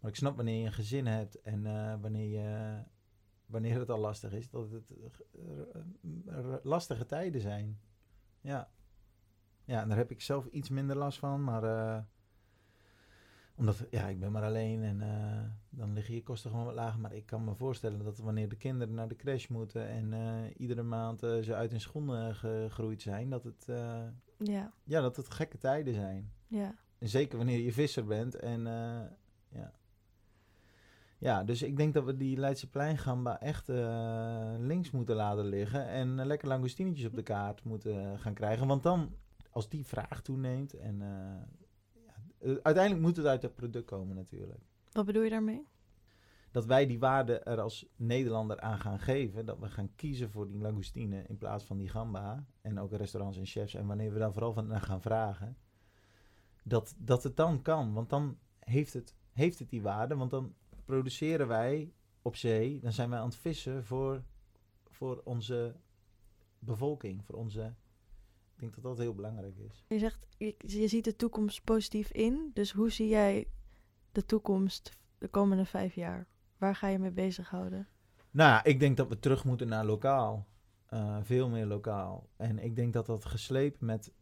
maar ik snap wanneer je een gezin hebt en uh, wanneer, je, wanneer het al lastig is, dat het lastige tijden zijn. Ja. Ja, en daar heb ik zelf iets minder last van. Maar omdat, ja, ik ben maar alleen en uh, dan liggen je kosten gewoon wat lager. Maar ik kan me voorstellen dat wanneer de kinderen naar de crash moeten en uh, iedere maand uh, ze uit hun schoenen gegroeid zijn, dat het, ja. Ja, dat het gekke tijden zijn. Ja. En zeker wanneer je visser bent. En ja. Ja, dus ik denk dat we die Leidse pleingamba echt links moeten laten liggen. En lekker langostinetjes op de kaart moeten gaan krijgen. Want dan als die vraag toeneemt en... eh, uiteindelijk moet het uit het product komen natuurlijk. Wat bedoel je daarmee? Dat wij die waarde er als Nederlander aan gaan geven. Dat we gaan kiezen voor die langoustine in plaats van die gamba. En ook restaurants en chefs. En wanneer we daar vooral van naar gaan vragen. Dat, dat het dan kan. Want dan heeft het, heeft het die waarde. Want dan produceren wij op zee. Dan zijn wij aan het vissen voor, voor onze bevolking. Voor onze... Ik denk dat dat heel belangrijk is. Je zegt, je, je ziet de toekomst positief in. Dus hoe zie jij de toekomst de komende vijf jaar? Waar ga je mee bezighouden? Nou ja, ik denk dat we terug moeten naar lokaal. Eh, veel meer lokaal. En ik denk dat dat geslepen met,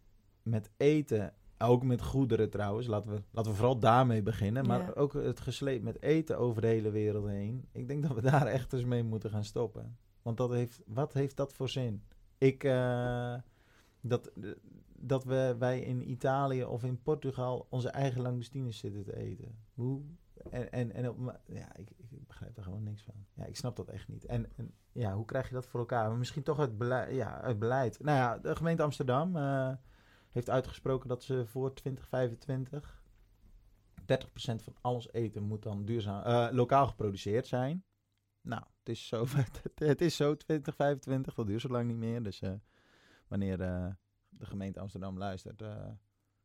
met eten, ook met goederen trouwens, laten we, laten we vooral daarmee beginnen. Maar Ja. ook het geslepen met eten over de hele wereld heen. Ik denk dat we daar echt eens mee moeten gaan stoppen. Want dat heeft, wat heeft dat voor zin? Ik, eh, dat, dat we, wij in Italië of in Portugal onze eigen langoustines zitten te eten. Hoe? En, en, en op, ja, ik, ik begrijp er gewoon niks van. Ja, ik snap dat echt niet. En, en ja, hoe krijg je dat voor elkaar? Misschien toch uit beleid. Ja, uit beleid. Nou ja, de gemeente Amsterdam eh, heeft uitgesproken dat ze voor 2025 30% van alles eten moet dan duurzaam, eh, lokaal geproduceerd zijn. Nou, het is zo, het is zo 2025, dat duurt zo lang niet meer. Dus eh, wanneer eh, de gemeente Amsterdam luistert, eh,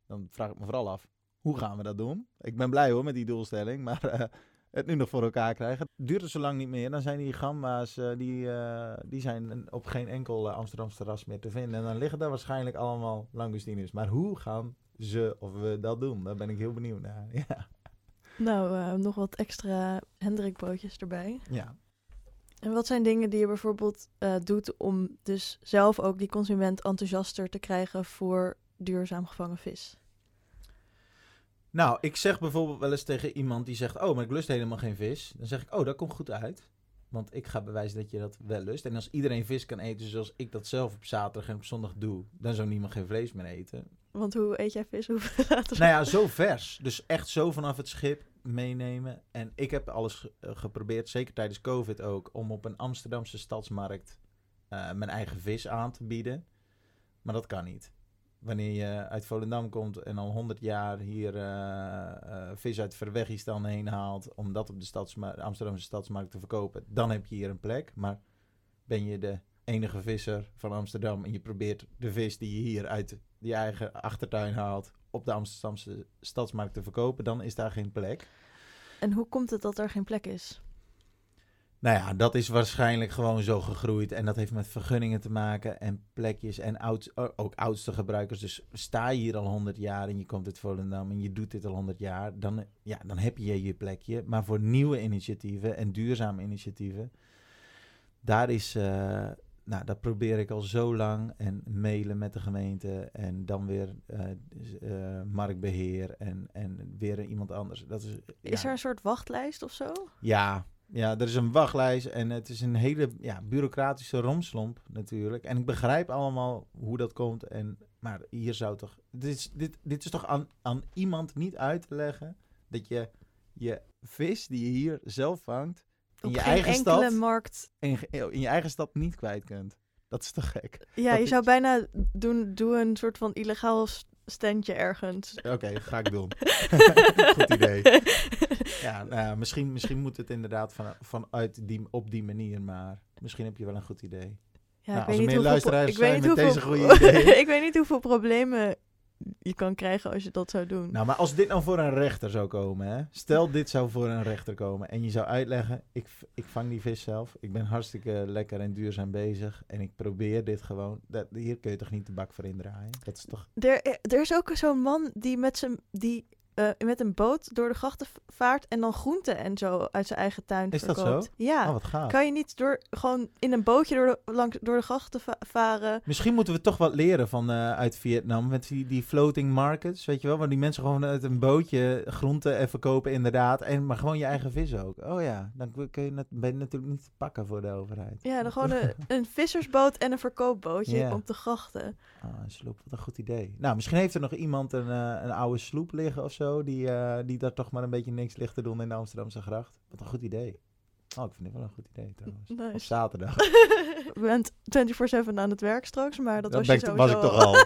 dan vraag ik me vooral af, hoe gaan we dat doen? Ik ben blij hoor met die doelstelling, maar eh, het nu nog voor elkaar krijgen. Duurt het zo lang niet meer, dan zijn die gamba's, eh, die, die zijn op geen enkel Amsterdamse terras meer te vinden. En dan liggen daar waarschijnlijk allemaal langoustines. Maar hoe gaan ze of we dat doen? Daar ben ik heel benieuwd naar. Ja. Nou, nog wat extra Hendrikbroodjes erbij. ja. En wat zijn dingen die je bijvoorbeeld eh, doet om dus zelf ook die consument enthousiaster te krijgen voor duurzaam gevangen vis? Nou, ik zeg bijvoorbeeld wel eens tegen iemand die zegt: Oh, maar ik lust helemaal geen vis. Dan zeg ik: Oh, dat komt goed uit. Want ik ga bewijzen dat je dat wel lust. En als iedereen vis kan eten zoals ik dat zelf op zaterdag en op zondag doe, dan zou niemand geen vlees meer eten. Want hoe eet jij vis? Later? Nou ja, zo vers. Dus echt zo vanaf het schip meenemen. En ik heb alles eh, geprobeerd, zeker tijdens COVID ook, om op een Amsterdamse stadsmarkt eh, mijn eigen vis aan te bieden. Maar dat kan niet. Wanneer je uit Volendam komt en al 100 jaar hier eh, vis uit Verwegistan heen haalt, om dat op de stadsma- Amsterdamse stadsmarkt te verkopen, dan heb je hier een plek. Maar ben je de enige visser van Amsterdam en je probeert de vis die je hier uit je eigen achtertuin haalt op de Amsterdamse stadsmarkt te verkopen, dan is daar geen plek. En hoe komt het dat er geen plek is? Nou ja, dat is waarschijnlijk gewoon zo gegroeid. En dat heeft met vergunningen te maken en plekjes en oud, ook oudste gebruikers. Dus sta je hier al 100 jaar en je komt uit Volendam en je doet dit al 100 jaar, dan, ja, dan heb je je plekje. Maar voor nieuwe initiatieven en duurzame initiatieven, daar is, eh, nou, dat probeer ik al zo lang. En mailen met de gemeente en dan weer eh, marktbeheer en, en weer iemand anders. Dat is, Is ja. er een soort wachtlijst of zo? Ja, ja, er is een wachtlijst en het is een hele ja, bureaucratische romslomp natuurlijk. En ik begrijp allemaal hoe dat komt. En, maar hier zou toch... Dit is, dit, dit is toch aan, aan iemand niet uit te leggen dat je je vis die je hier zelf vangt in je geen eigen enkele stad, markt. in, in je eigen stad niet kwijt kunt. Dat is toch gek? Ja, Dat je is- zou bijna doen, doe een soort van illegaal standje ergens. Oké, ga ik doen. Goed idee. Ja, nou, ja, misschien, misschien moet het inderdaad van, vanuit die, op die manier, maar misschien heb je wel een goed idee. Ja, Nou, ik als weet er niet meer hoeveel luisteraars ik weet zijn niet met deze goede ideeën. ik weet niet hoeveel problemen je kan krijgen als je dat zou doen. Nou, maar als dit nou voor een rechter zou komen, hè? stel dit zou voor een rechter komen en je zou uitleggen, ik, ik vang die vis zelf, ik ben hartstikke lekker en duurzaam bezig en ik probeer dit gewoon, dat, hier kun je toch niet de bak voor indraaien? Dat is toch... Er, er is ook zo'n man die met, zijn, die, eh, met een boot door de grachten vaart en dan groenten en zo uit zijn eigen tuin Is dat zo? Ja. Oh, wat gaaf. Kan je niet door, gewoon in een bootje door de, langs, door de grachten va- varen? Misschien moeten we toch wat leren van eh, uit Vietnam met die, die floating markets, weet je wel, waar die mensen gewoon uit een bootje groenten en verkopen inderdaad, en maar gewoon je eigen vis ook. Oh ja, dan kun- je net, ben je natuurlijk niet te pakken voor de overheid. Ja, dan gewoon een, een vissersboot en een verkoopbootje Ja. op de grachten. Ah, een sloep, wat een goed idee. Nou, misschien heeft er nog iemand een, eh, een oude sloep liggen of zo, die, eh, die daar toch maar een beetje niks ligt te doen in de Amsterdamse gracht. Wat een goed idee. Oh, ik vind het wel een goed idee trouwens. Op zaterdag. Je bent 24-7 aan het werk straks, maar dat was je ik- was ik sowieso toch al.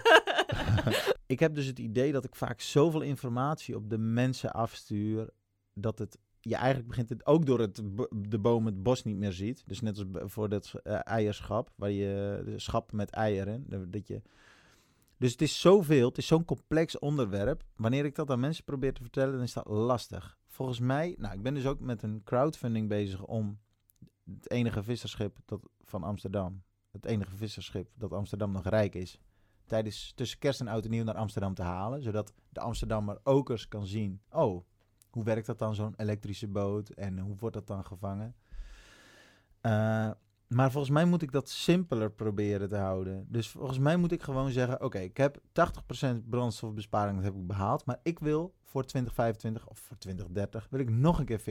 ik heb dus het idee dat ik vaak zoveel informatie op de mensen afstuur dat het je eigenlijk begint het ook door het de boom het bos niet meer ziet. Dus net als voor dat eh, eierschap, waar je de schap met eieren, dat je. Dus het is zoveel, het is zo'n complex onderwerp. Wanneer ik dat aan mensen probeer te vertellen, dan is dat lastig. Volgens mij, nou, ik ben dus ook met een crowdfunding bezig om het enige visserschip dat van Amsterdam, het enige visserschip dat Amsterdam nog rijk is, tijdens tussen kerst en oud en nieuw naar Amsterdam te halen, zodat de Amsterdammer ook eens kan zien, oh, hoe werkt dat dan, zo'n elektrische boot? En hoe wordt dat dan gevangen? Eh, maar volgens mij moet ik dat simpeler proberen te houden. Dus volgens mij moet ik gewoon zeggen: Oké, ik heb 80% brandstofbesparing, dat heb ik behaald. Maar ik wil voor 2025 of voor 2030 wil ik nog een keer 40%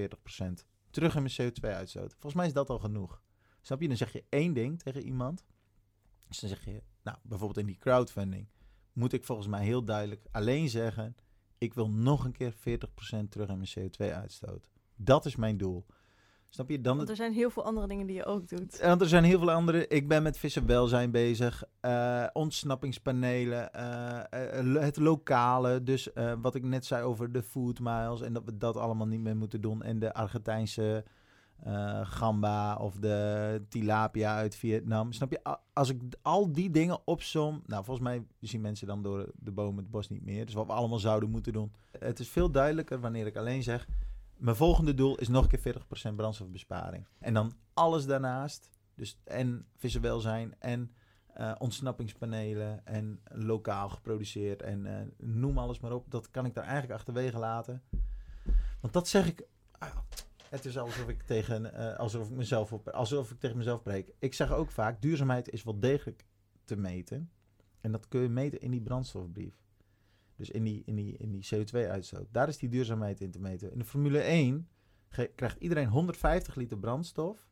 terug in mijn CO2-uitstoot. Volgens mij is dat al genoeg. Snap je? Dan zeg je één ding tegen iemand. Dus dan zeg je, nou, bijvoorbeeld in die crowdfunding, moet ik volgens mij heel duidelijk alleen zeggen: ik wil nog een keer 40% terug in mijn CO2-uitstoot. Dat is mijn doel. Snap je? Dan Want er zijn heel veel andere dingen die je ook doet. want er zijn heel veel andere. Ik ben met vissenwelzijn bezig. eh, ontsnappingspanelen. eh, eh, het lokale. Dus wat ik net zei over de food miles. En dat we dat allemaal niet meer moeten doen. En de Argentijnse gamba of de tilapia uit Vietnam. Snap je? Als ik al die dingen opsom. Nou, volgens mij zien mensen dan door de boom het bos niet meer. Dus wat we allemaal zouden moeten doen. Het is veel duidelijker wanneer ik alleen zeg. Mijn volgende doel is nog een keer 40% brandstofbesparing. En dan alles daarnaast. Dus en vissenwelzijn en eh, ontsnappingspanelen en lokaal geproduceerd en eh, noem alles maar op. Dat kan ik daar eigenlijk achterwege laten. Want dat zeg ik. ah, het is alsof ik tegen eh, alsof ik mezelf op, alsof ik tegen mezelf preek. Ik zeg ook vaak: duurzaamheid is wel degelijk te meten. En dat kun je meten in die brandstofbrief. Dus in die, in die, in die CO2-uitstoot. Daar is die duurzaamheid in te meten. In de Formule 1 ge- krijgt iedereen 150 liter brandstof.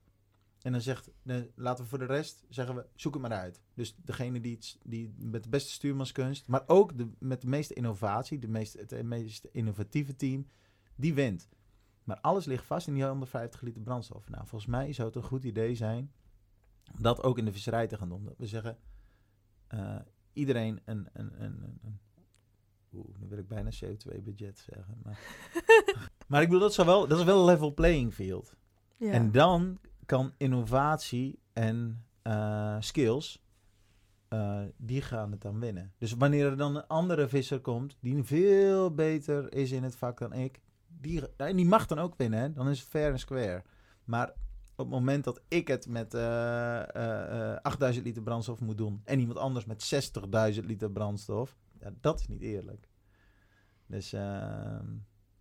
En dan zegt, laten we voor de rest, zeggen we, zoek het maar uit. Dus degene die, die met de beste stuurmanskunst, maar ook de, met de meeste innovatie, de meest, het meest innovatieve team, die wint. Maar alles ligt vast in die 150 liter brandstof. Nou, volgens mij zou het een goed idee zijn om dat ook in de visserij te gaan doen. Dat we zeggen, eh, iedereen een, een, een, een, een Oeh, nu wil ik bijna CO2-budget zeggen. Maar, maar ik bedoel, dat is wel, dat is wel een level playing field. Ja. En dan kan innovatie en eh, skills, eh, die gaan het dan winnen. Dus wanneer er dan een andere visser komt, die veel beter is in het vak dan ik, die, en die mag dan ook winnen. Hè? Dan is het fair en square. Maar op het moment dat ik het met eh, eh, eh, 8000 liter brandstof moet doen en iemand anders met 60.000 liter brandstof, ja, dat is niet eerlijk. Dus ehm,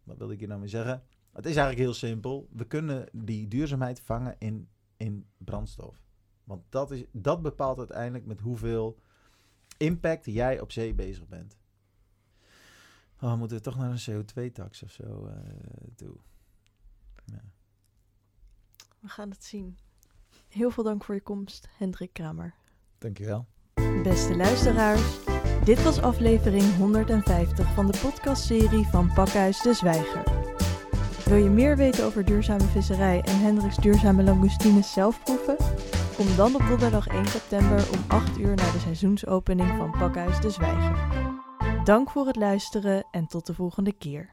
wat wilde ik hier nou mee zeggen? Het is eigenlijk heel simpel. We kunnen die duurzaamheid vangen in, in brandstof. Want dat, is, dat bepaalt uiteindelijk met hoeveel impact jij op zee bezig bent. Oh, moeten we toch naar een CO2-tax of zo eh, toe? Ja. We gaan het zien. Heel veel dank voor je komst, Hendrik Kramer. Dankjewel. Beste luisteraars, dit was aflevering 150 van de podcastserie van Pakhuis de Zwijger. Wil je meer weten over duurzame visserij en Hendrik's duurzame langoustines zelf proeven? Kom dan op donderdag 1 september om 8 uur naar de seizoensopening van Pakhuis de Zwijger. Dank voor het luisteren en tot de volgende keer.